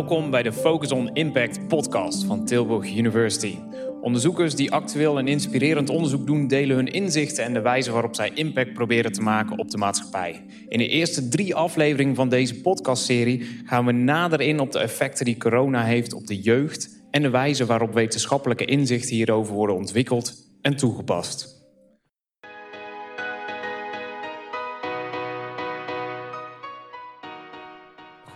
Welkom bij de Focus on Impact podcast van Tilburg University. Onderzoekers die actueel en inspirerend onderzoek doen, delen hun inzichten en de wijze waarop zij impact proberen te maken op de maatschappij. In de eerste drie afleveringen van deze podcastserie gaan we nader in op de effecten die corona heeft op de jeugd en de wijze waarop wetenschappelijke inzichten hierover worden ontwikkeld en toegepast.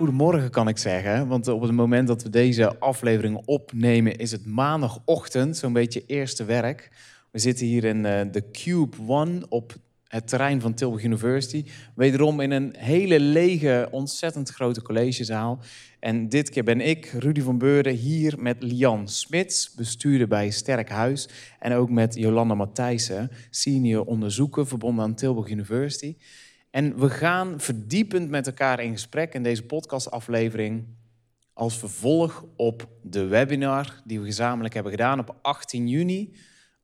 Goedemorgen kan ik zeggen, want op het moment dat we deze aflevering opnemen is het maandagochtend, zo'n beetje eerste werk. We zitten hier in eh, de Cube One op het terrein van Tilburg University. Wederom in een hele lege, ontzettend grote collegezaal. En dit keer ben ik, Rudy van Beurden, hier met Lian Smits, bestuurder bij Sterk Huis. En ook met Jolanda Matthijssen, senior onderzoeker verbonden aan Tilburg University. En we gaan verdiepend met elkaar in gesprek in deze podcastaflevering als vervolg op de webinar die we gezamenlijk hebben gedaan op 18 juni.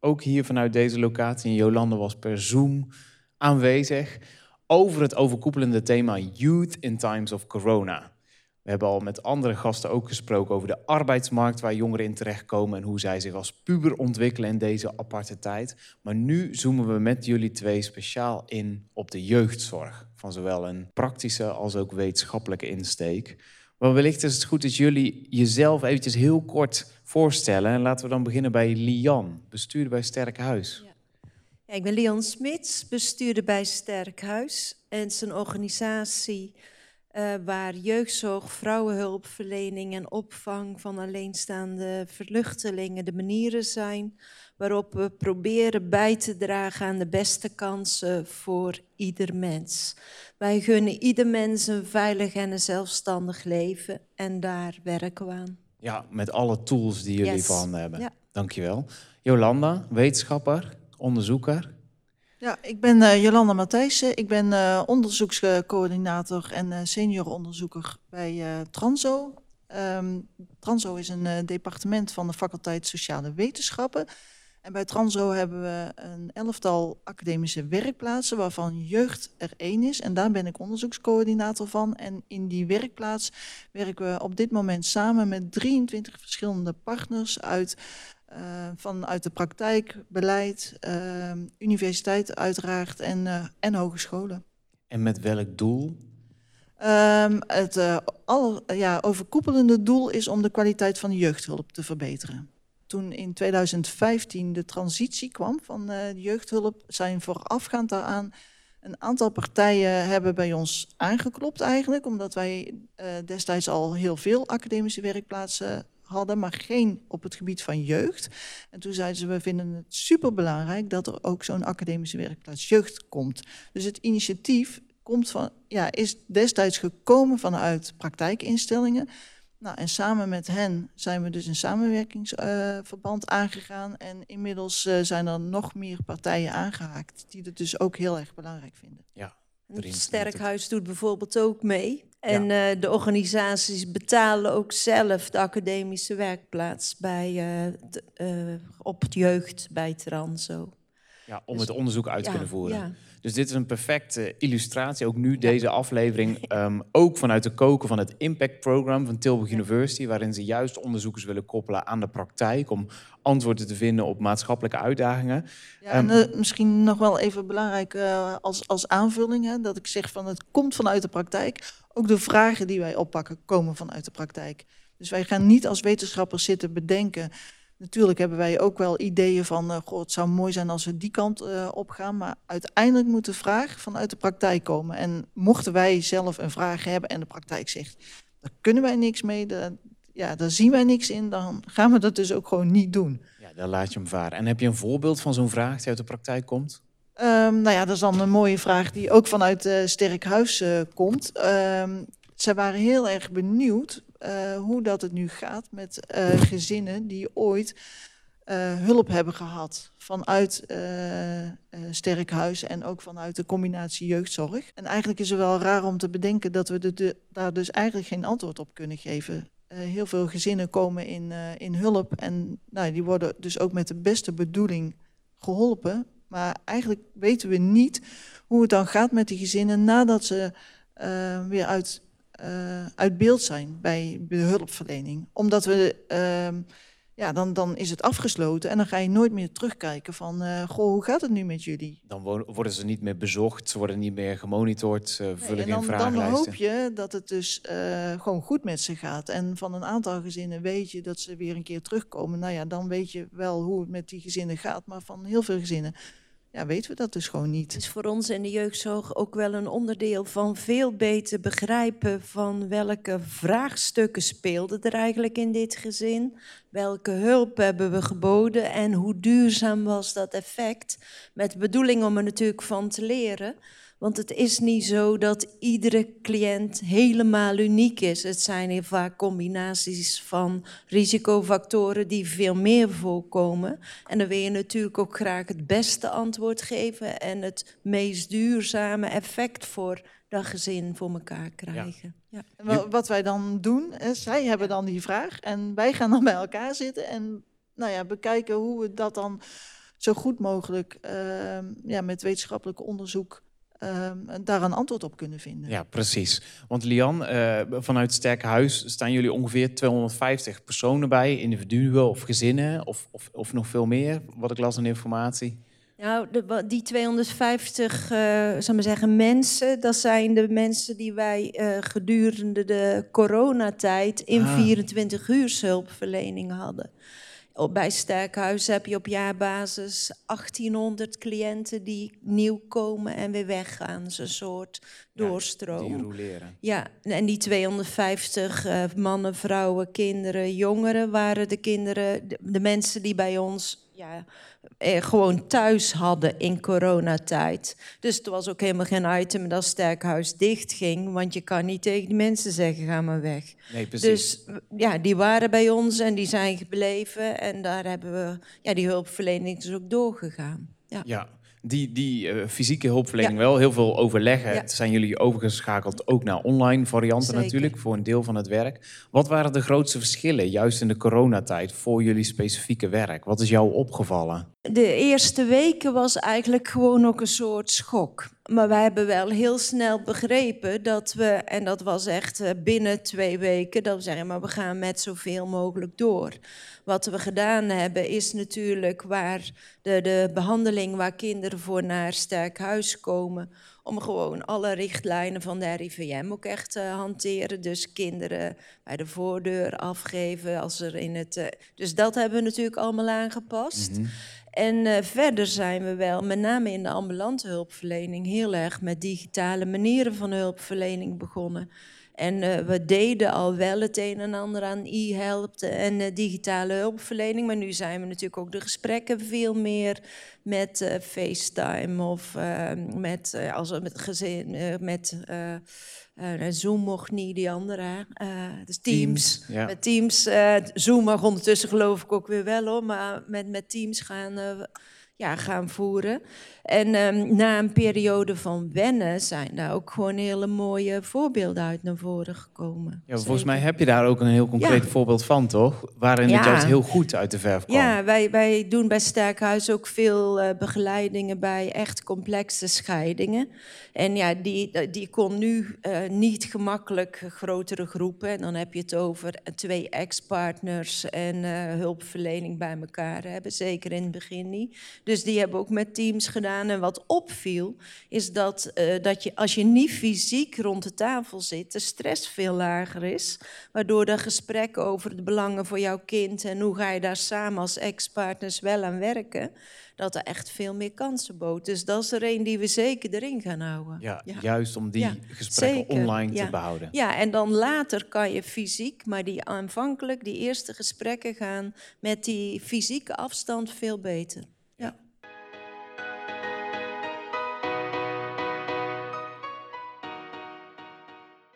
Ook hier vanuit deze locatie. Jolande was per Zoom aanwezig over het overkoepelende thema Youth in Times of Corona. We hebben al met andere gasten ook gesproken over de arbeidsmarkt waar jongeren in terechtkomen en hoe zij zich als puber ontwikkelen in deze aparte tijd. Maar nu zoomen we met jullie twee speciaal in op de jeugdzorg, van zowel een praktische als ook wetenschappelijke insteek. Maar wellicht is het goed dat jullie jezelf eventjes heel kort voorstellen. En laten we dan beginnen bij Lian, bestuurder bij Sterk Huis. Ja. Ja, ik ben Lian Smits, bestuurder bij Sterk Huis. En zijn organisatie uh, waar jeugdzorg, vrouwenhulpverlening en opvang van alleenstaande vluchtelingen de manieren zijn waarop we proberen bij te dragen aan de beste kansen voor ieder mens. Wij gunnen ieder mens een veilig en een zelfstandig leven en daar werken we aan. Ja, met alle tools die jullie yes. van hebben. Ja. Dankjewel. Jolanda, wetenschapper, onderzoeker. Ja, ik ben uh, Jolanda Matthijssen. Ik ben uh, onderzoekscoördinator en uh, senior onderzoeker bij Transo. Um, Transo is een departement van de faculteit Sociale Wetenschappen. En bij Transo hebben we een elftal academische werkplaatsen, waarvan jeugd er één is. En daar ben ik onderzoekscoördinator van. En in die werkplaats werken we op dit moment samen met 23 verschillende partners uit uh, vanuit de praktijk, beleid, uh, universiteit uiteraard en, uh, en hogescholen. En met welk doel? Um, het alle, ja, overkoepelende doel is om de kwaliteit van de jeugdhulp te verbeteren. Toen in 2015 de transitie kwam van de jeugdhulp, zijn voorafgaand daaraan een aantal partijen hebben bij ons aangeklopt eigenlijk, omdat wij destijds al heel veel academische werkplaatsen hadden, maar geen op het gebied van jeugd. En toen zeiden ze, we vinden het superbelangrijk dat er ook zo'n academische werkplaats jeugd komt. Dus het initiatief komt van, ja, is destijds gekomen vanuit praktijkinstellingen. Nou, en samen met hen zijn we dus een samenwerkingsverband uh, aangegaan. En inmiddels uh, zijn er nog meer partijen aangehaakt die het dus ook heel erg belangrijk vinden. Ja, Sterkhuis doet bijvoorbeeld ook mee. En ja. uh, de organisaties betalen ook zelf de academische werkplaats bij, uh, de, uh, op jeugd bij Transo. Ja, om dus, het onderzoek uit te ja, kunnen voeren. Ja. Dus dit is een perfecte illustratie, ook nu deze aflevering, um, ook vanuit de koken van het Impact Program van Tilburg University, waarin ze juist onderzoekers willen koppelen aan de praktijk om antwoorden te vinden op maatschappelijke uitdagingen. Ja, en uh, misschien nog wel even belangrijk uh, als, als aanvulling, hè, dat ik zeg van het komt vanuit de praktijk. Ook de vragen die wij oppakken komen vanuit de praktijk. Dus wij gaan niet als wetenschappers zitten bedenken Natuurlijk hebben wij ook wel ideeën van, uh, goh, het zou mooi zijn als we die kant uh, op gaan. Maar uiteindelijk moet de vraag vanuit de praktijk komen. En mochten wij zelf een vraag hebben en de praktijk zegt, daar kunnen wij niks mee, daar, ja, daar zien wij niks in, dan gaan we dat dus ook gewoon niet doen. Ja, dan laat je hem varen. En heb je een voorbeeld van zo'n vraag die uit de praktijk komt? Um, nou ja, dat is dan een mooie vraag die ook vanuit uh, Sterk Huis komt. Um, zij waren heel erg benieuwd uh, hoe dat het nu gaat met uh, gezinnen die ooit uh, hulp hebben gehad vanuit Sterk Huis en ook vanuit de combinatie jeugdzorg. En eigenlijk is het wel raar om te bedenken dat we daar dus eigenlijk geen antwoord op kunnen geven. heel veel gezinnen komen in, in hulp en nou, die worden dus ook met de beste bedoeling geholpen. Maar eigenlijk weten we niet hoe het dan gaat met die gezinnen nadat ze weer uit eh, uit beeld zijn bij de hulpverlening. Omdat we, ehm, ja, dan, dan is het afgesloten en dan ga je nooit meer terugkijken van, eh, goh, hoe gaat het nu met jullie? Dan wo- worden ze niet meer bezocht, ze worden niet meer gemonitord, ze Nee, vullen en geen dan, dan vragenlijsten. hoop je dat het dus eh, gewoon goed met ze gaat. En van een aantal gezinnen weet je dat ze weer een keer terugkomen. Nou ja, dan weet je wel hoe het met die gezinnen gaat. Maar van heel veel gezinnen ja, weten we dat dus gewoon Het niet. is voor ons in de jeugdzorg ook wel een onderdeel van veel beter begrijpen van welke vraagstukken speelden er eigenlijk in dit gezin. Welke hulp hebben we geboden en hoe duurzaam was dat effect? Met bedoeling om er natuurlijk van te leren. Want het is niet zo dat iedere cliënt helemaal uniek is. Het zijn heel vaak combinaties van risicofactoren die veel meer voorkomen. En dan wil je natuurlijk ook graag het beste antwoord geven en het meest duurzame effect voor dat gezin voor elkaar krijgen. Ja. Wat wij dan doen, hè, zij hebben dan die vraag en wij gaan dan bij elkaar zitten en nou ja, bekijken hoe we dat dan zo goed mogelijk ehm, ja, met wetenschappelijk onderzoek daar een antwoord op kunnen vinden. Ja, precies. Want Lian, eh, vanuit Sterk Huis staan jullie ongeveer 250 personen bij, individuen of gezinnen, of, of, of nog veel meer, wat ik las aan informatie. Nou, de, die 250 eh, zal maar zeggen, mensen, dat zijn de mensen die wij eh, gedurende de coronatijd in Ah. 24 uur hulpverlening hadden. Bij Sterkhuis heb je op jaarbasis 1800 cliënten die nieuw komen en weer weggaan. Een soort Die doorstroom. roleren. Ja, en die 250 eh, mannen, vrouwen, kinderen, jongeren waren de kinderen, de, de mensen die bij ons ja, eh, gewoon thuis hadden in coronatijd. Dus het was ook helemaal geen item dat Sterkhuis dicht ging, want je kan niet tegen die mensen zeggen, ga maar weg. Nee, precies. Dus ja, die waren bij ons en die zijn gebleven en daar hebben we, ja, die hulpverlening is ook doorgegaan. Ja. Ja, die, die eh, fysieke hulpverlening wel, heel veel overleggen. Ja. Zijn jullie overgeschakeld ook naar online varianten Zeker. natuurlijk, voor een deel van het werk. Wat waren de grootste verschillen, juist in de coronatijd, voor jullie specifieke werk? Wat is jou opgevallen? De eerste weken was eigenlijk gewoon ook een soort schok. Maar wij hebben wel heel snel begrepen dat we, en dat was echt eh, binnen twee weken, dat we zeggen, maar we gaan met zoveel mogelijk door. Wat we gedaan hebben is natuurlijk waar de, de behandeling waar kinderen voor naar sterk huis komen, om gewoon alle richtlijnen van de RIVM ook echt te hanteren. Dus kinderen bij de voordeur afgeven als er in het. eh, dus dat hebben we natuurlijk allemaal aangepast. Mhm. En eh, verder zijn we wel, met name in de ambulante hulpverlening, heel erg met digitale manieren van hulpverlening begonnen. En eh, we deden al wel het een en ander aan e-help en eh, digitale hulpverlening. Maar nu zijn we natuurlijk ook de gesprekken veel meer met FaceTime of eh, met, als met gezin, met eh, Zoom mocht niet, die andere. dus Teams. Ja. Met Teams, eh, Zoom mag ondertussen geloof ik ook weer wel hoor, maar met, met Teams gaan, ja, gaan voeren. En ehm, na een periode van wennen zijn daar ook gewoon hele mooie voorbeelden uit naar voren gekomen. Ja, volgens mij heb je daar ook een heel concreet Ja. voorbeeld van, toch? Waarin het juist heel goed uit de verf kwam. Ja, wij, wij doen bij Sterkhuis ook veel eh, begeleidingen bij echt complexe scheidingen. En ja, die, die kon nu eh, niet gemakkelijk grotere groepen. En dan heb je het over twee ex-partners en eh, hulpverlening bij elkaar hebben. Zeker in het begin niet. Dus die hebben ook met teams gedaan. En wat opviel, is dat, eh, dat je als je niet fysiek rond de tafel zit, de stress veel lager is. Waardoor de gesprekken over de belangen voor jouw kind en hoe ga je daar samen als ex-partners wel aan werken, dat er echt veel meer kansen bood. Dus dat is er een die we zeker erin gaan houden. Ja, Ja. juist om die Ja, gesprekken zeker. online Ja. te behouden. Ja, en dan later kan je fysiek, maar die aanvankelijk, die eerste gesprekken gaan met die fysieke afstand veel beter.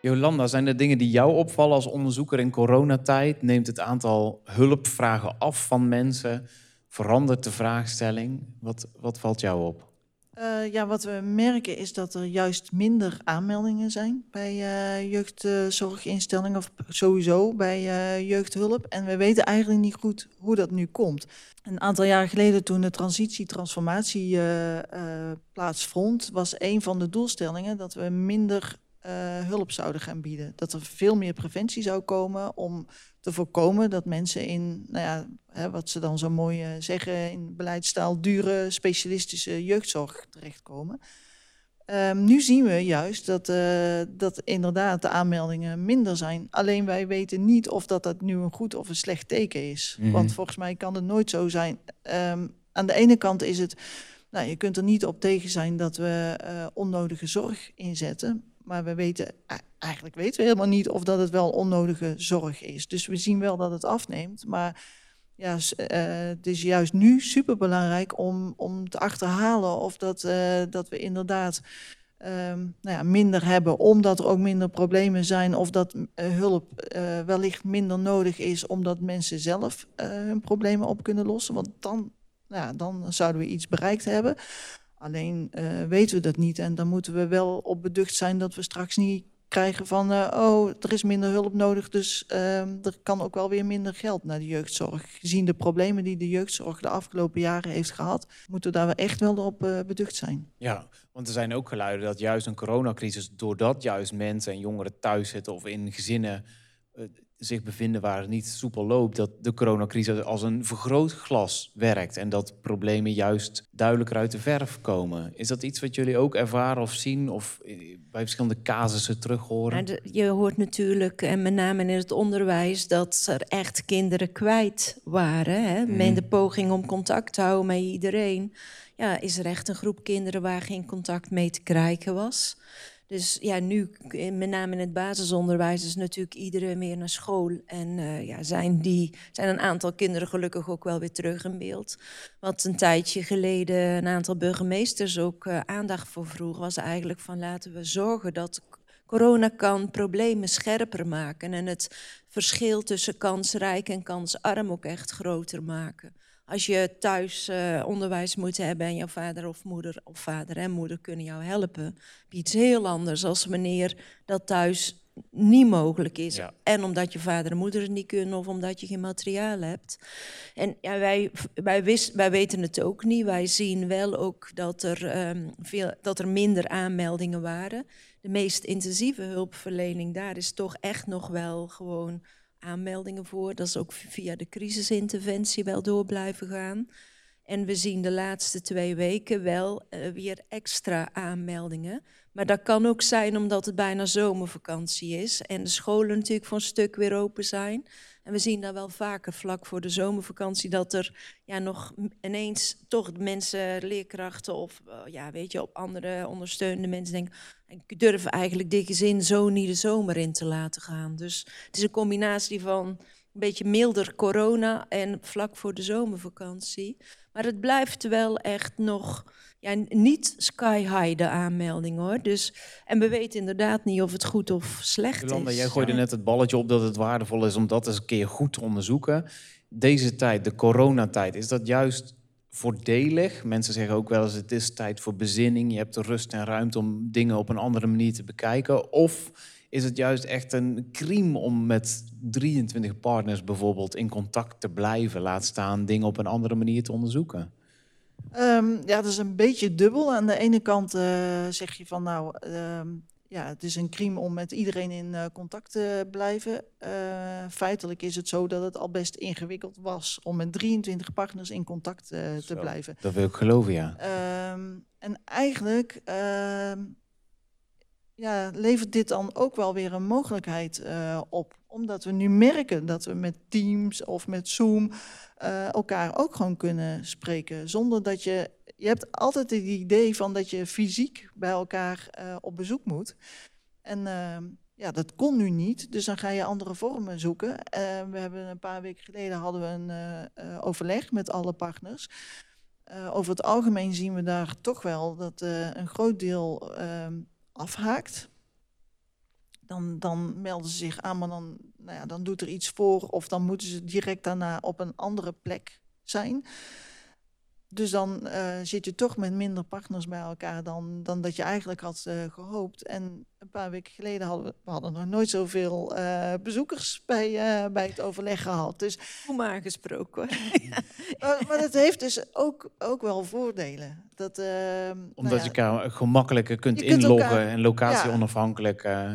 Jolanda, zijn er dingen die jou opvallen als onderzoeker in coronatijd? Neemt het aantal hulpvragen af van mensen? Verandert de vraagstelling? Wat, wat valt jou op? Eh, ja, wat we merken is dat er juist minder aanmeldingen zijn bij eh, jeugdzorginstellingen of sowieso bij eh, jeugdhulp. En we weten eigenlijk niet goed hoe dat nu komt. Een aantal jaar geleden toen de transitie-transformatie plaatsvond, was een van de doelstellingen dat we minder hulp zouden gaan bieden. Dat er veel meer preventie zou komen om te voorkomen dat mensen in, nou ja, hè, wat ze dan zo mooi zeggen in beleidstaal, dure specialistische jeugdzorg terechtkomen. Um, nu zien we juist dat, uh, dat inderdaad de aanmeldingen minder zijn. Alleen wij weten niet of dat, dat nu een goed of een slecht teken is. Mm -hmm. Want volgens mij kan het nooit zo zijn. Um, aan de ene kant is het, nou, je kunt er niet op tegen zijn dat we uh, onnodige zorg inzetten. Maar we weten, eigenlijk weten we helemaal niet of dat het wel onnodige zorg is. Dus we zien wel dat het afneemt. Maar ja, uh, het is juist nu superbelangrijk om, om te achterhalen of dat, uh, dat we inderdaad um, nou ja, minder hebben, omdat er ook minder problemen zijn, of dat uh, hulp wellicht minder nodig is, omdat mensen zelf hun problemen op kunnen lossen. Want dan, nou ja, dan zouden we iets bereikt hebben. Alleen weten we dat niet en dan moeten we wel op beducht zijn dat we straks niet krijgen van, uh, oh, er is minder hulp nodig, dus uh, er kan ook wel weer minder geld naar de jeugdzorg. Gezien de problemen die de jeugdzorg de afgelopen jaren heeft gehad, moeten we daar echt wel op uh, beducht zijn. Ja, want er zijn ook geluiden dat juist een coronacrisis, doordat juist mensen en jongeren thuis zitten of in gezinnen zich bevinden waar het niet soepel loopt, dat de coronacrisis als een vergrootglas werkt en dat problemen juist duidelijker uit de verf komen. Is dat iets wat jullie ook ervaren of zien of bij verschillende casussen terug horen? Nou, je hoort natuurlijk, en met name in het onderwijs, dat er echt kinderen kwijt waren. Hè? Mm. Met de poging om contact te houden met iedereen. Ja, is er echt een groep kinderen waar geen contact mee te krijgen was. Dus ja, nu, met name in het basisonderwijs, is natuurlijk iedereen weer naar school. En uh, ja, zijn, die, zijn een aantal kinderen gelukkig ook wel weer terug in beeld. Wat een tijdje geleden een aantal burgemeesters ook uh, aandacht voor vroeg, was eigenlijk van laten we zorgen dat corona kan problemen scherper maken en het verschil tussen kansrijk en kansarm ook echt groter maken als je thuis uh, onderwijs moet hebben en jouw vader of moeder of vader en moeder kunnen jou helpen, heb je iets heel anders als wanneer dat thuis niet mogelijk is. Ja. En omdat je vader en moeder het niet kunnen of omdat je geen materiaal hebt. En ja, wij, wij, wist, wij weten het ook niet. Wij zien wel ook dat er, um, veel, dat er minder aanmeldingen waren. De meest intensieve hulpverlening, daar is toch echt nog wel gewoon aanmeldingen voor. Dat is ook via de crisisinterventie wel door blijven gaan. En we zien de laatste twee weken wel uh, weer extra aanmeldingen. Maar dat kan ook zijn omdat het bijna zomervakantie is en de scholen natuurlijk voor een stuk weer open zijn. En we zien daar wel vaker vlak voor de zomervakantie dat er ja, nog ineens toch mensen, leerkrachten of uh, ja, weet je, op andere ondersteunende mensen denken, ik durf eigenlijk dit gezin zo niet de zomer in te laten gaan. Dus het is een combinatie van een beetje milder corona en vlak voor de zomervakantie. Maar het blijft wel echt nog ja, niet sky high de aanmelding hoor. Dus, en we weten inderdaad niet of het goed of slecht Jolanda, is. Jij gooide net het balletje op dat het waardevol is om dat eens een keer goed te onderzoeken. Deze tijd, de coronatijd, is dat juist voordelig? Mensen zeggen ook wel eens het is tijd voor bezinning. Je hebt de rust en ruimte om dingen op een andere manier te bekijken. Of is het juist echt een crime om met 23 partners bijvoorbeeld in contact te blijven, laat staan dingen op een andere manier te onderzoeken? Um, ja, dat is een beetje dubbel. Aan de ene kant uh, zeg je van nou, um, ja, het is een crime om met iedereen in uh, contact te blijven. Uh, feitelijk is het zo dat het al best ingewikkeld was om met 23 partners in contact te zo, blijven. Dat wil ik geloven, ja. Um, en eigenlijk ja, levert dit dan ook wel weer een mogelijkheid uh, op. Omdat we nu merken dat we met Teams of met Zoom uh, elkaar ook gewoon kunnen spreken. Zonder dat je. Je hebt altijd het idee van dat je fysiek bij elkaar uh, op bezoek moet. En ja, dat kon nu niet. Dus dan ga je andere vormen zoeken. we hebben een paar weken geleden hadden we een overleg met alle partners. over het algemeen zien we daar toch wel dat een groot deel afhaakt. Dan, dan melden ze zich aan, maar dan, nou ja, dan doet er iets voor. Of dan moeten ze direct daarna op een andere plek zijn. Dus dan uh, zit je toch met minder partners bij elkaar dan, dan dat je eigenlijk had uh, gehoopt. En een paar weken geleden hadden we, we hadden nog nooit zoveel uh, bezoekers bij, bij het overleg gehad. Dus, Hoe maar gesproken hoor. maar dat heeft dus ook, ook wel voordelen. Dat, ehm, Omdat nou ja, je elkaar gemakkelijker kunt je kunt inloggen elkaar- en locatie onafhankelijk. eh,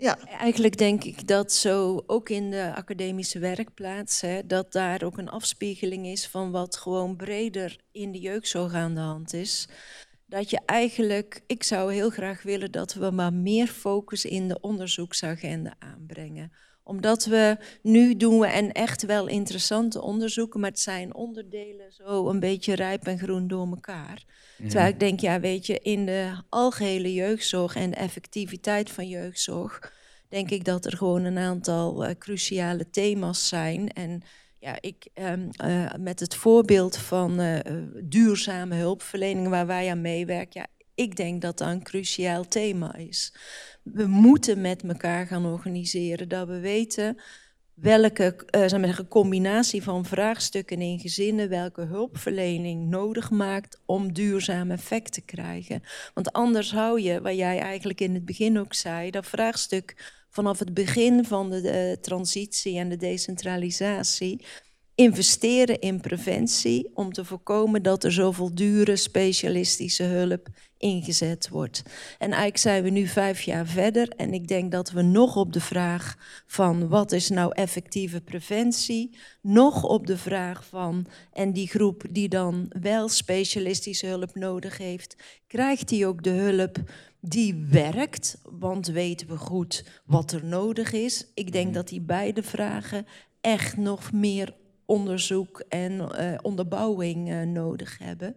ja, Eigenlijk denk ik dat zo ook in de academische werkplaats, hè, dat daar ook een afspiegeling is van wat gewoon breder in de jeugdzorg aan de hand is. Dat je eigenlijk, ik zou heel graag willen dat we maar meer focus in de onderzoeksagenda aanbrengen omdat we nu doen we en echt wel interessante onderzoeken, maar het zijn onderdelen zo een beetje rijp en groen door elkaar. Terwijl ik denk, ja, weet je, in de algehele jeugdzorg en de effectiviteit van jeugdzorg, denk ik dat er gewoon een aantal eh, cruciale thema's zijn. En ja, ik ehm, eh, met het voorbeeld van eh, duurzame hulpverlening waar wij aan meewerken, ja, ik denk dat dat een cruciaal thema is. We moeten met elkaar gaan organiseren dat we weten welke eh, zeg maar, zeggen, combinatie van vraagstukken in gezinnen, welke hulpverlening nodig maakt om duurzaam effect te krijgen. Want anders hou je, wat jij eigenlijk in het begin ook zei, dat vraagstuk vanaf het begin van de, de transitie en de decentralisatie. Investeren in preventie om te voorkomen dat er zoveel dure specialistische hulp ingezet wordt. En eigenlijk zijn we nu vijf jaar verder en ik denk dat we nog op de vraag van wat is nou effectieve preventie, nog op de vraag van en die groep die dan wel specialistische hulp nodig heeft, krijgt die ook de hulp die werkt, want weten we goed wat er nodig is. Ik denk dat die beide vragen echt nog meer onderzoek en eh, onderbouwing eh, nodig hebben.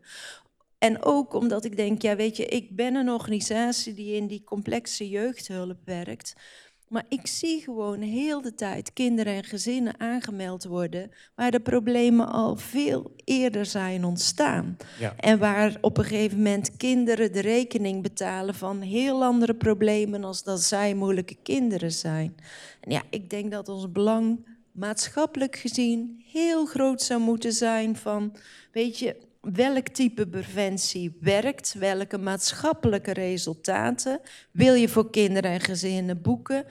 En ook omdat ik denk, ja weet je, ik ben een organisatie die in die complexe jeugdhulp werkt. Maar ik zie gewoon heel de tijd kinderen en gezinnen aangemeld worden waar de problemen al veel eerder zijn ontstaan. Ja. En waar op een gegeven moment kinderen de rekening betalen van heel andere problemen als dat zij moeilijke kinderen zijn. En ja, ik denk dat ons belang maatschappelijk gezien heel groot zou moeten zijn van, weet je, welk type preventie werkt, welke maatschappelijke resultaten wil je voor kinderen en gezinnen boeken.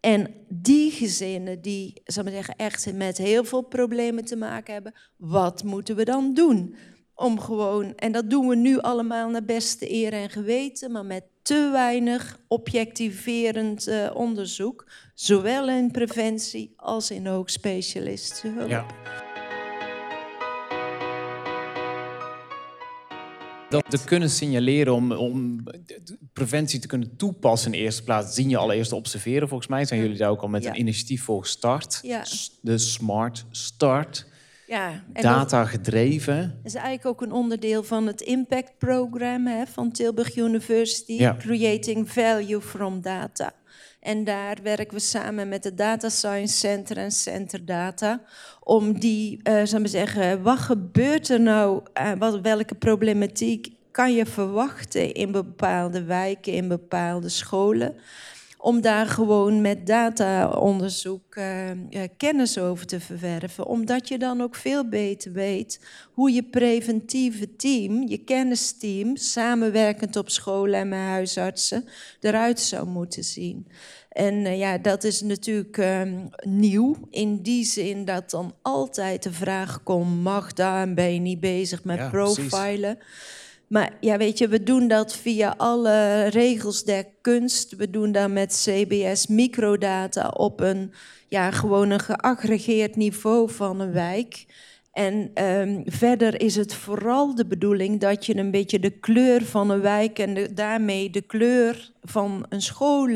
En die gezinnen die, zal ik zeggen, echt met heel veel problemen te maken hebben, wat moeten we dan doen? Om gewoon, en dat doen we nu allemaal naar beste eer en geweten, maar met te weinig objectiverend eh, onderzoek, zowel in preventie als in hoogspecialistische hulp. Ja. Dat te kunnen signaleren om, om preventie te kunnen toepassen in de eerste plaats, zien je allereerst observeren. Volgens mij zijn jullie daar ook al met Ja. een initiatief voor gestart. Ja. De Smart Start. Ja, Data gedreven. Dat is eigenlijk ook een onderdeel van het Impact Program hè, van Tilburg University, Ja. Creating Value from Data. En daar werken we samen met het Data Science Center en Center Data. Om die, eh zou maar zeggen, wat gebeurt er nou, eh, wat, welke problematiek kan je verwachten in bepaalde wijken, in bepaalde scholen? Om daar gewoon met dataonderzoek eh, kennis over te verwerven. Omdat je dan ook veel beter weet hoe je preventieve team, je kennisteam, samenwerkend op scholen en met huisartsen, eruit zou moeten zien. En eh, ja, dat is natuurlijk ehm, nieuw in die zin dat dan altijd de vraag komt, mag daar en ben je niet bezig met Ja, precies. Maar ja, weet je, we doen dat via alle regels der kunst. We doen dat met CBS microdata op een, ja, gewoon geaggregeerd niveau van een wijk. En ehm, verder is het vooral de bedoeling dat je een beetje de kleur van een wijk en daarmee de kleur van een school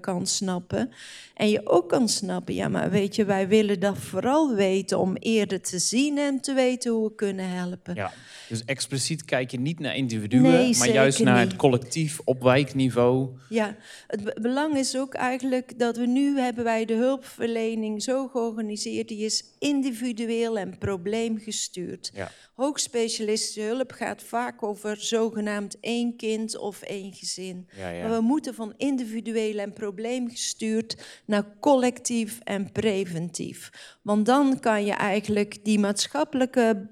kan snappen. En je ook kan snappen, ja, maar weet je, wij willen dat vooral weten om eerder te zien en te weten hoe we kunnen helpen. Ja. Dus expliciet kijk je niet naar individuen, Nee, maar juist naar niet. het collectief op wijkniveau. Ja, het be- belang is ook eigenlijk dat we nu hebben wij de hulpverlening zo georganiseerd, die is individueel en probleemgestuurd. Ja. Hoogspecialistische hulp gaat vaak over zogenaamd één kind of één gezin. Ja, ja. Maar we moeten van individueel en probleemgestuurd naar collectief en preventief. Want dan kan je eigenlijk die maatschappelijke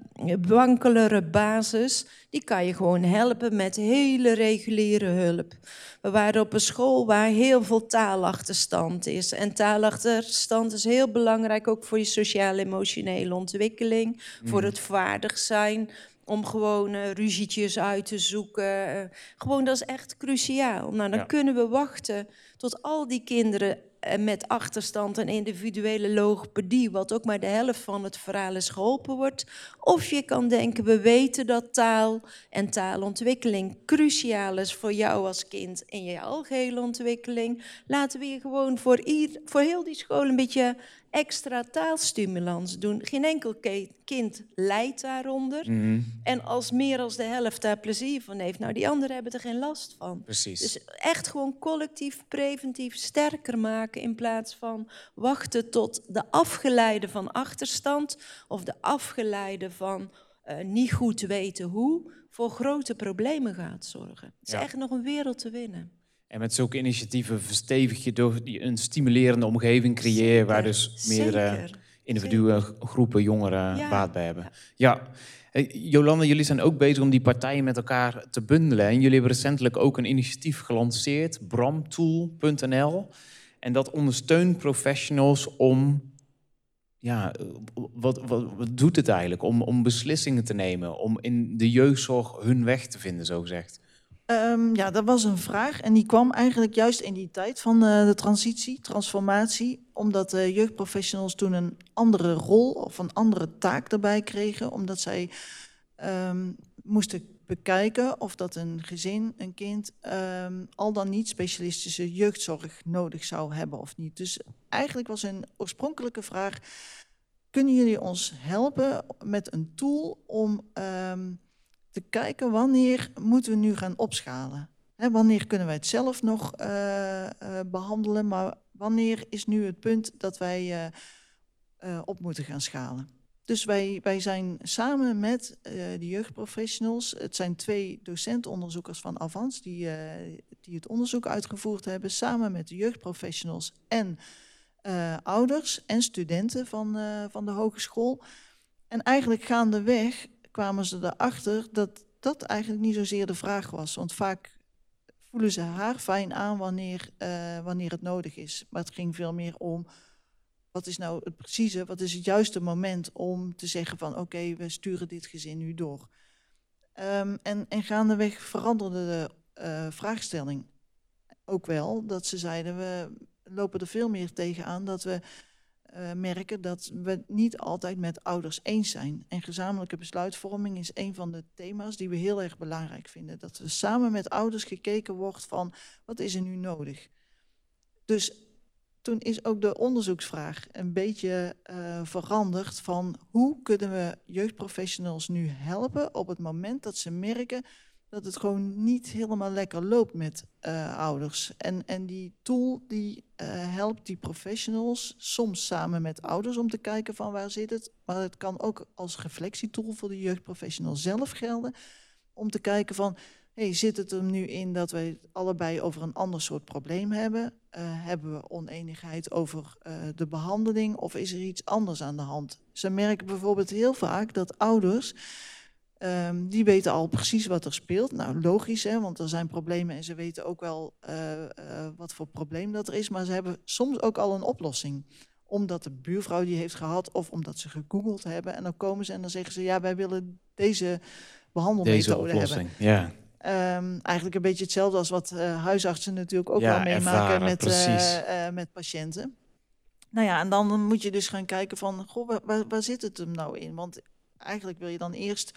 wankelere basis, die kan je gewoon helpen met hele reguliere hulp. We waren op een school waar heel veel taalachterstand is. En taalachterstand is heel belangrijk ook voor je sociaal-emotionele ontwikkeling, voor het vaardig zijn, om gewoon uh, ruzietjes uit te zoeken. Uh, gewoon, dat is echt cruciaal. Nou, dan Ja. kunnen we wachten tot al die kinderen eh, met achterstand en individuele logopedie, wat ook maar de helft van het verhaal is geholpen wordt. Of je kan denken, we weten dat taal en taalontwikkeling cruciaal is voor jou als kind in je algehele ontwikkeling. Laten we je gewoon voor, ier, voor heel die school een beetje extra taalstimulans doen. Geen enkel ke- kind lijdt daaronder. Mhm, En als meer als de helft daar plezier van heeft, nou die anderen hebben er geen last van. Precies. Dus echt gewoon collectief, preventief sterker maken in plaats van wachten tot de afgeleide van achterstand of de afgeleide van eh, niet goed weten hoe voor grote problemen gaat zorgen. Het is Ja. echt nog een wereld te winnen. En met zulke initiatieven verstevig je door een stimulerende omgeving creëren waar dus meerdere zeker. individuen, groepen jongeren Ja. baat bij hebben. Ja. Jolanda, jullie zijn ook bezig om die partijen met elkaar te bundelen. En jullie hebben recentelijk ook een initiatief gelanceerd, bramtool.nl. En dat ondersteunt professionals om, ja, wat, wat, wat doet het eigenlijk? Om, om beslissingen te nemen, om in de jeugdzorg hun weg te vinden, zo gezegd. Ehm, ja, dat was een vraag en die kwam eigenlijk juist in die tijd van eh, de transitie, transformatie, omdat de jeugdprofessionals toen een andere rol of een andere taak erbij kregen, omdat zij ehm, moesten bekijken of dat een gezin, een kind, ehm, al dan niet specialistische jeugdzorg nodig zou hebben of niet. Dus eigenlijk was een oorspronkelijke vraag, kunnen jullie ons helpen met een tool om te kijken wanneer moeten we nu gaan opschalen. Hè, wanneer kunnen wij het zelf nog eh, eh, behandelen, maar wanneer is nu het punt dat wij eh, op moeten gaan schalen. Dus wij, wij zijn samen met de jeugdprofessionals, het zijn twee docentonderzoekers van Avans die, die het onderzoek uitgevoerd hebben, samen met de jeugdprofessionals en ouders en studenten van, van de hogeschool. En eigenlijk gaandeweg kwamen ze erachter dat dat eigenlijk niet zozeer de vraag was. Want vaak voelen ze haar fijn aan wanneer, eh, wanneer het nodig is. Maar het ging veel meer om, wat is nou het precieze, wat is het juiste moment om te zeggen van oké, we sturen dit gezin nu door. Ehm, en, en gaandeweg veranderde de eh, vraagstelling ook wel. Dat ze zeiden, we lopen er veel meer tegenaan dat we eh, merken dat we het niet altijd met ouders eens zijn. En gezamenlijke besluitvorming is een van de thema's die we heel erg belangrijk vinden. Dat we samen met ouders gekeken wordt van wat is er nu nodig. Dus toen is ook de onderzoeksvraag een beetje eh, veranderd van hoe kunnen we jeugdprofessionals nu helpen op het moment dat ze merken dat het gewoon niet helemaal lekker loopt met eh, ouders. En, en die tool die eh, helpt die professionals soms samen met ouders om te kijken van waar zit het. Maar het kan ook als reflectietool voor de jeugdprofessional zelf gelden. Om te kijken van, hey, zit het er nu in dat wij het allebei over een ander soort probleem hebben? Eh, hebben we oneenigheid over de behandeling of is er iets anders aan de hand? Ze merken bijvoorbeeld heel vaak dat ouders Ehm, die weten al precies wat er speelt. Nou, logisch, hè, want er zijn problemen en ze weten ook wel eh, eh, wat voor probleem dat er is. Maar ze hebben soms ook al een oplossing. Omdat de buurvrouw die heeft gehad of omdat ze gegoogeld hebben. En dan komen ze en dan zeggen ze, ja, wij willen deze Deze behandelmethode hebben. oplossing. Ja. Ehm, eigenlijk een beetje hetzelfde als wat eh, huisartsen natuurlijk ook Ja, wel meemaken met, met patiënten. Nou ja, en dan moet je dus gaan kijken van, goh, waar, waar, waar zit het hem nou in? Want eigenlijk wil je dan eerst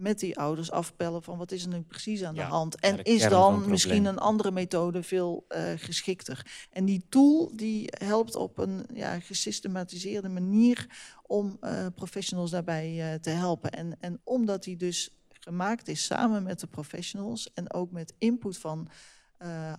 met die ouders afpellen van wat is er nu precies aan Ja, de hand. En is dan misschien een andere methode veel eh, geschikter. En die tool die helpt op een ja, gesystematiseerde manier om eh, professionals daarbij eh, te helpen. En, en omdat die dus gemaakt is samen met de professionals en ook met input van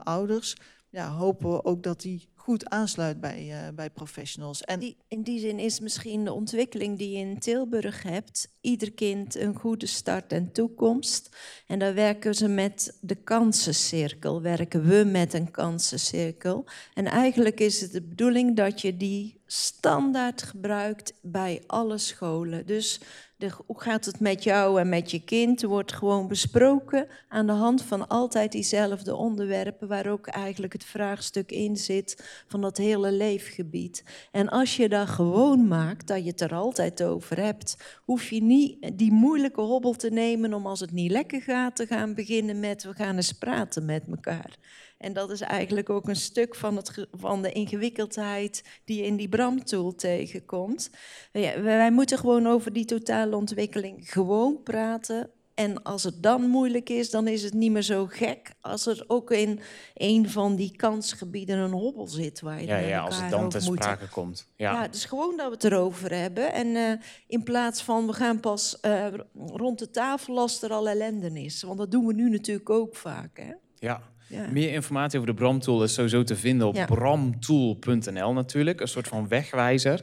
ouders, ja, hopen we ook dat die goed aansluit bij, uh, bij professionals. En in die zin is misschien de ontwikkeling die je in Tilburg hebt, ieder kind een goede start en toekomst. En daar werken ze met de kansencirkel, werken we met een kansencirkel. En eigenlijk is het de bedoeling dat je die standaard gebruikt bij alle scholen. Dus hoe gaat het met jou en met je kind wordt gewoon besproken aan de hand van altijd diezelfde onderwerpen, waar ook eigenlijk het vraagstuk in zit van dat hele leefgebied. En als je dat gewoon maakt, dat je het er altijd over hebt, hoef je niet die moeilijke hobbel te nemen om als het niet lekker gaat te gaan beginnen met we gaan eens praten met elkaar. En dat is eigenlijk ook een stuk van, het, van de ingewikkeldheid die je in die Bram-tool tegenkomt. Ja, wij moeten gewoon over die totale ontwikkeling gewoon praten. En als het dan moeilijk is, dan is het niet meer zo gek als er ook in een van die kansgebieden een hobbel zit waar je ja, ja, als het dan ter sprake komt. Ja. ja, dus gewoon dat we het erover hebben. En uh, in plaats van we gaan pas uh, rond de tafel als er al ellende is. Want dat doen we nu natuurlijk ook vaak. Hè? Ja, meer informatie over de Bram-tool is sowieso te vinden op bramtool.nl natuurlijk. Een soort van wegwijzer.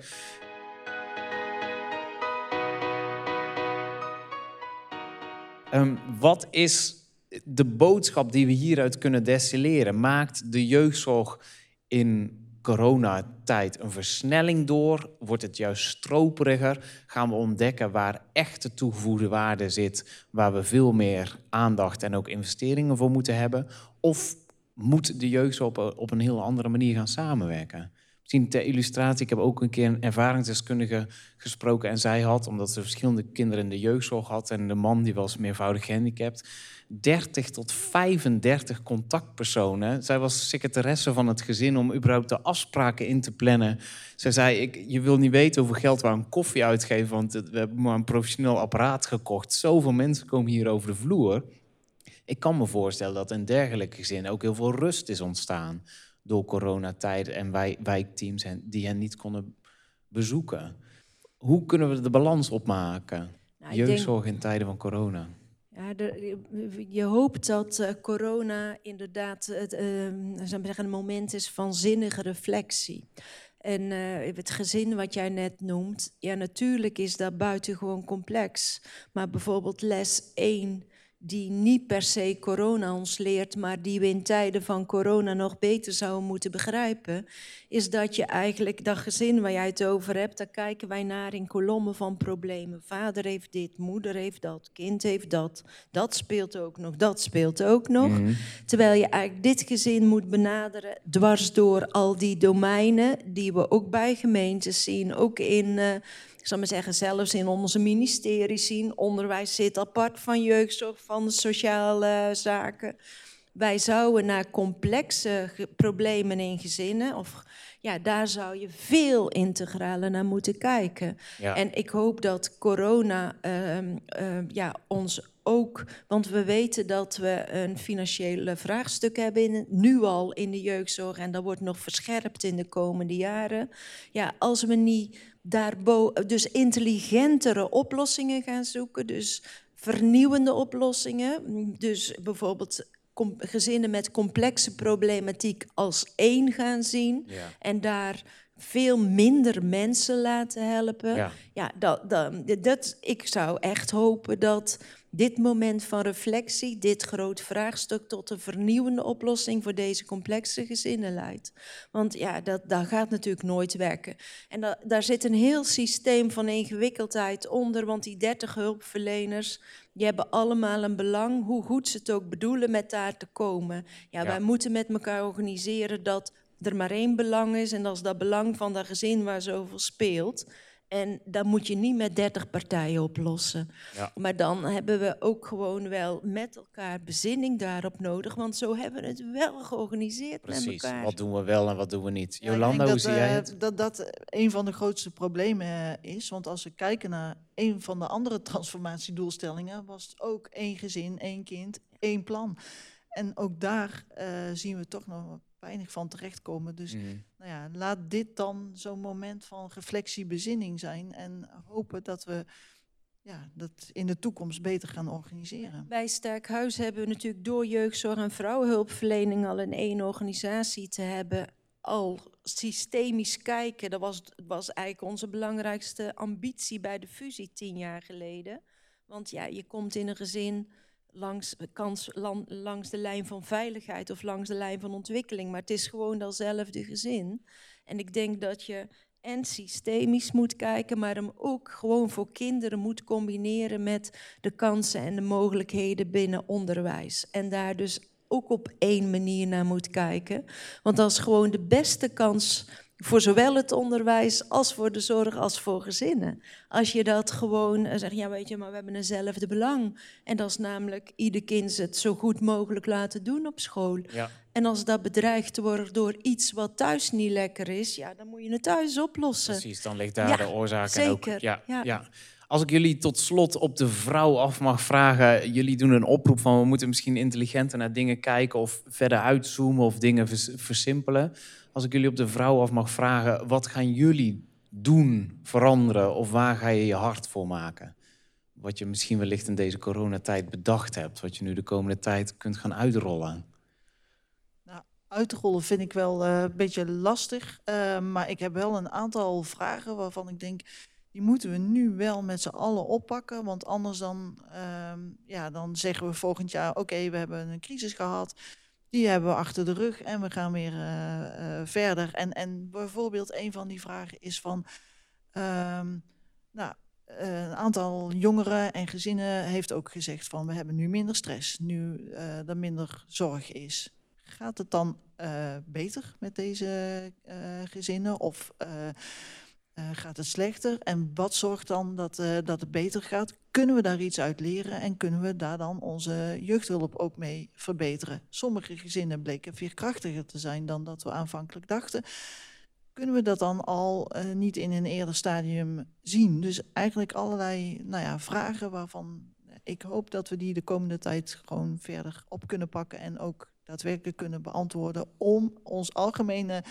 Um, wat is de boodschap die we hieruit kunnen destilleren? Maakt de jeugdzorg in coronatijd een versnelling door? Wordt het juist stroperiger? Gaan we ontdekken waar echte toegevoegde waarde zit, waar we veel meer aandacht en ook investeringen voor moeten hebben? Of moet de jeugd op, op een heel andere manier gaan samenwerken? Misschien ter illustratie, ik heb ook een keer een ervaringsdeskundige gesproken en zij had, omdat ze verschillende kinderen in de jeugdzorg had en de man die was meervoudig gehandicapt, 30 tot 35 contactpersonen. Zij was secretaresse van het gezin om überhaupt de afspraken in te plannen. Zij zei, ik, je wil niet weten hoeveel geld we aan koffie uitgeven, want we hebben maar een professioneel apparaat gekocht. Zoveel mensen komen hier over de vloer. Ik kan me voorstellen dat in dergelijke gezin ook heel veel rust is ontstaan door coronatijd en wij, wijkteams die hen niet konden bezoeken. Hoe kunnen we de balans opmaken? Nou, Jeugdzorg in tijden van corona. Ja, je hoopt dat uh, corona inderdaad het, uh, zeggen, een moment is van zinnige reflectie. En uh, het gezin wat jij net noemt, ja, natuurlijk is dat buitengewoon complex. Maar bijvoorbeeld les 1 die niet per se corona ons leert, maar die we in tijden van corona nog beter zouden moeten begrijpen, is dat je eigenlijk dat gezin waar jij het over hebt, daar kijken wij naar in kolommen van problemen. Vader heeft dit, moeder heeft dat, kind heeft dat, dat speelt ook nog, dat speelt ook nog. Mhm. Terwijl je eigenlijk dit gezin moet benaderen dwars door al die domeinen die we ook bij gemeentes zien, ook in uh, zal maar zeggen, zelfs in onze ministeries zien. Onderwijs zit apart van jeugdzorg, van de sociale zaken. Wij zouden naar complexe problemen in gezinnen, of ja, daar zou je veel integraler naar moeten kijken. En ik hoop dat corona uh, uh, ja, ons ook, want we weten dat we een financiële vraagstuk hebben, in, nu al in de jeugdzorg, en dat wordt nog verscherpt in de komende jaren. Ja, als we niet daarboven, dus intelligentere oplossingen gaan zoeken, dus vernieuwende oplossingen, dus bijvoorbeeld gezinnen met complexe problematiek als één gaan zien en daar veel minder mensen laten helpen. Ja, ja dat, dat, dat, ik zou echt hopen dat dit moment van reflectie, dit groot vraagstuk tot een vernieuwende oplossing voor deze complexe gezinnen leidt. Want ja, dat, dat gaat natuurlijk nooit werken. En dat, daar zit een heel systeem van ingewikkeldheid onder, want die 30 hulpverleners, die hebben allemaal een belang, hoe goed ze het ook bedoelen, met daar te komen. Ja, wij moeten met elkaar organiseren dat er maar één belang is en dat is dat belang van dat gezin waar zoveel speelt. En dat moet je niet met 30 partijen oplossen. Ja. Maar dan hebben we ook gewoon wel met elkaar bezinning daarop nodig. Want zo hebben we het wel georganiseerd Precies. met elkaar. Wat doen we wel en wat doen we niet? Jolanda, hoe zie jij eh, het? Dat dat een van de grootste problemen eh, is. Want als we kijken naar een van de andere transformatiedoelstellingen... was het ook één gezin, één kind, één plan. En ook daar uh, zien we toch nog weinig van terechtkomen. Dus mhm. nou ja, laat dit dan zo'n moment van reflectie, bezinning zijn. En hopen dat we ja, dat in de toekomst beter gaan organiseren. Bij Sterk Huis hebben we natuurlijk door jeugdzorg en vrouwenhulpverlening al in één organisatie te hebben al systemisch kijken. Dat was, was eigenlijk onze belangrijkste ambitie bij de fusie tien jaar geleden. Want ja, je komt in een gezin langs, kans, langs de lijn van veiligheid of langs de lijn van ontwikkeling. Maar het is gewoon datzelfde gezin. En ik denk dat je en systemisch moet kijken, maar hem ook gewoon voor kinderen moet combineren met de kansen en de mogelijkheden binnen onderwijs. En daar dus ook op één manier naar moet kijken. Want is gewoon de beste kans voor zowel het onderwijs als voor de zorg als voor gezinnen. Als je dat gewoon eh, zegt, ja weet je, maar we hebben eenzelfde belang. En dat is namelijk ieder kind het zo goed mogelijk laten doen op school. Ja. En als dat bedreigd wordt door iets wat thuis niet lekker is, ja, dan moet je het thuis oplossen. Precies, dan ligt daar de oorzaak zeker. ook. Ja, ja. ja. Als ik jullie tot slot op de vrouw af mag vragen, jullie doen een oproep van we moeten misschien intelligenter naar dingen kijken of verder uitzoomen of dingen versimpelen. Als ik jullie op de vrouw af mag vragen, wat gaan jullie doen, veranderen of waar ga je je hart voor maken? Wat je misschien wellicht in deze coronatijd bedacht hebt, wat je nu de komende tijd kunt gaan uitrollen. Nou, uitrollen vind ik wel uh, een beetje lastig, uh, maar ik heb wel een aantal vragen waarvan ik denk, die moeten we nu wel met z'n allen oppakken. Want anders dan, uh, ja, dan zeggen we volgend jaar, oké, we hebben een crisis gehad. Die hebben we achter de rug en we gaan weer uh, uh, verder. En, en bijvoorbeeld een van die vragen is van, um, nou, een aantal jongeren en gezinnen heeft ook gezegd van, we hebben nu minder stress, nu er minder zorg is. Gaat het dan beter met deze gezinnen of uh, gaat het slechter? En wat zorgt dan dat, uh, dat het beter gaat? Kunnen we daar iets uit leren en kunnen we daar dan onze jeugdhulp ook mee verbeteren? Sommige gezinnen bleken veerkrachtiger te zijn dan dat we aanvankelijk dachten. Kunnen we dat dan al uh, niet in een eerder stadium zien? Dus eigenlijk allerlei nou ja, vragen waarvan ik hoop dat we die de komende tijd gewoon verder op kunnen pakken en ook daadwerkelijk kunnen beantwoorden om ons algemene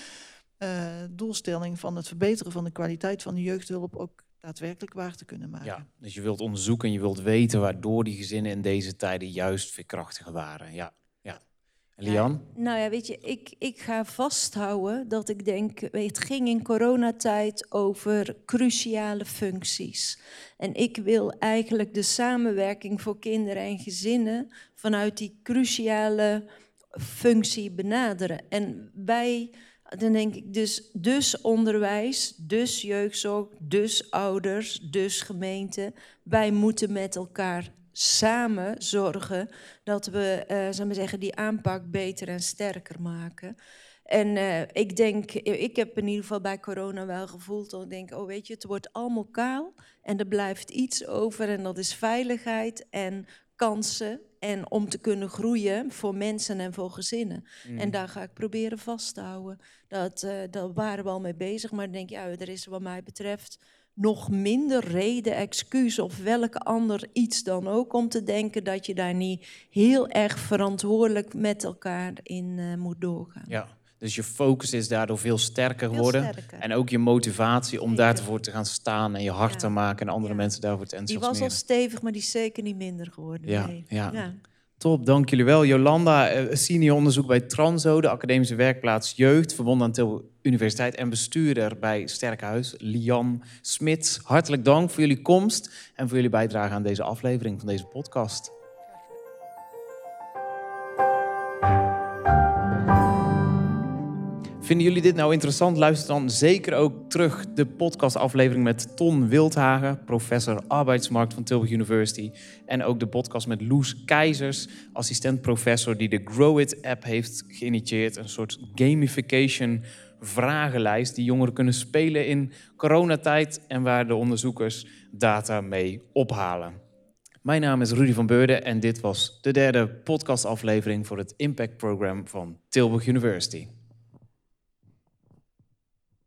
uh, doelstelling van het verbeteren van de kwaliteit van de jeugdhulp ook daadwerkelijk waar te kunnen maken. Ja, dus je wilt onderzoeken en je wilt weten waardoor die gezinnen in deze tijden juist veerkrachtiger waren. Ja, ja. En Lian? nou ja, weet je, ik, ik ga vasthouden dat ik denk, het ging in coronatijd over cruciale functies. En ik wil eigenlijk de samenwerking voor kinderen en gezinnen vanuit die cruciale functie benaderen. En wij dan denk ik dus, dus onderwijs, dus jeugdzorg, dus ouders, dus gemeente. Wij moeten met elkaar samen zorgen dat we uh, maar zeggen, die aanpak beter en sterker maken. En uh, ik denk, ik heb in ieder geval bij corona wel gevoeld dat ik denk, oh weet je, het wordt allemaal kaal en er blijft iets over en dat is veiligheid en kansen en om te kunnen groeien voor mensen en voor gezinnen. En mm. daar ga ik proberen vast te houden. Dat, uh, daar waren we al mee bezig, maar dan denk je, ja, er is wat mij betreft nog minder reden, excuus of welke ander iets dan ook om te denken dat je daar niet heel erg verantwoordelijk met elkaar in uh, moet doorgaan. Ja. Dus je focus is daardoor veel sterker geworden. En ook je motivatie om daarvoor te gaan staan en je hart te maken en andere mensen daarvoor te enthousiasmeren. Die was al stevig, maar die is zeker niet minder geworden. Ja, ja. Top, dank jullie wel. Jolanda, eh, senior onderzoek bij Transo, de academische werkplaats Jeugd, verbonden aan Til Universiteit en bestuurder bij Sterkhuis, Lian Smits. Hartelijk dank voor jullie komst en voor jullie bijdrage aan deze aflevering van deze podcast. Vinden jullie dit nou interessant? Luister dan zeker ook terug de podcastaflevering met Ton Wildhagen, professor arbeidsmarkt van Tilburg University. En ook de podcast met Loes Keizers, assistent-professor die de Grow It app heeft geïnitieerd. Een soort gamification vragenlijst die jongeren kunnen spelen in coronatijd en waar de onderzoekers data mee ophalen. Mijn naam is Rudy van Beurden en dit was de derde podcastaflevering voor het Impact Program van Tilburg University.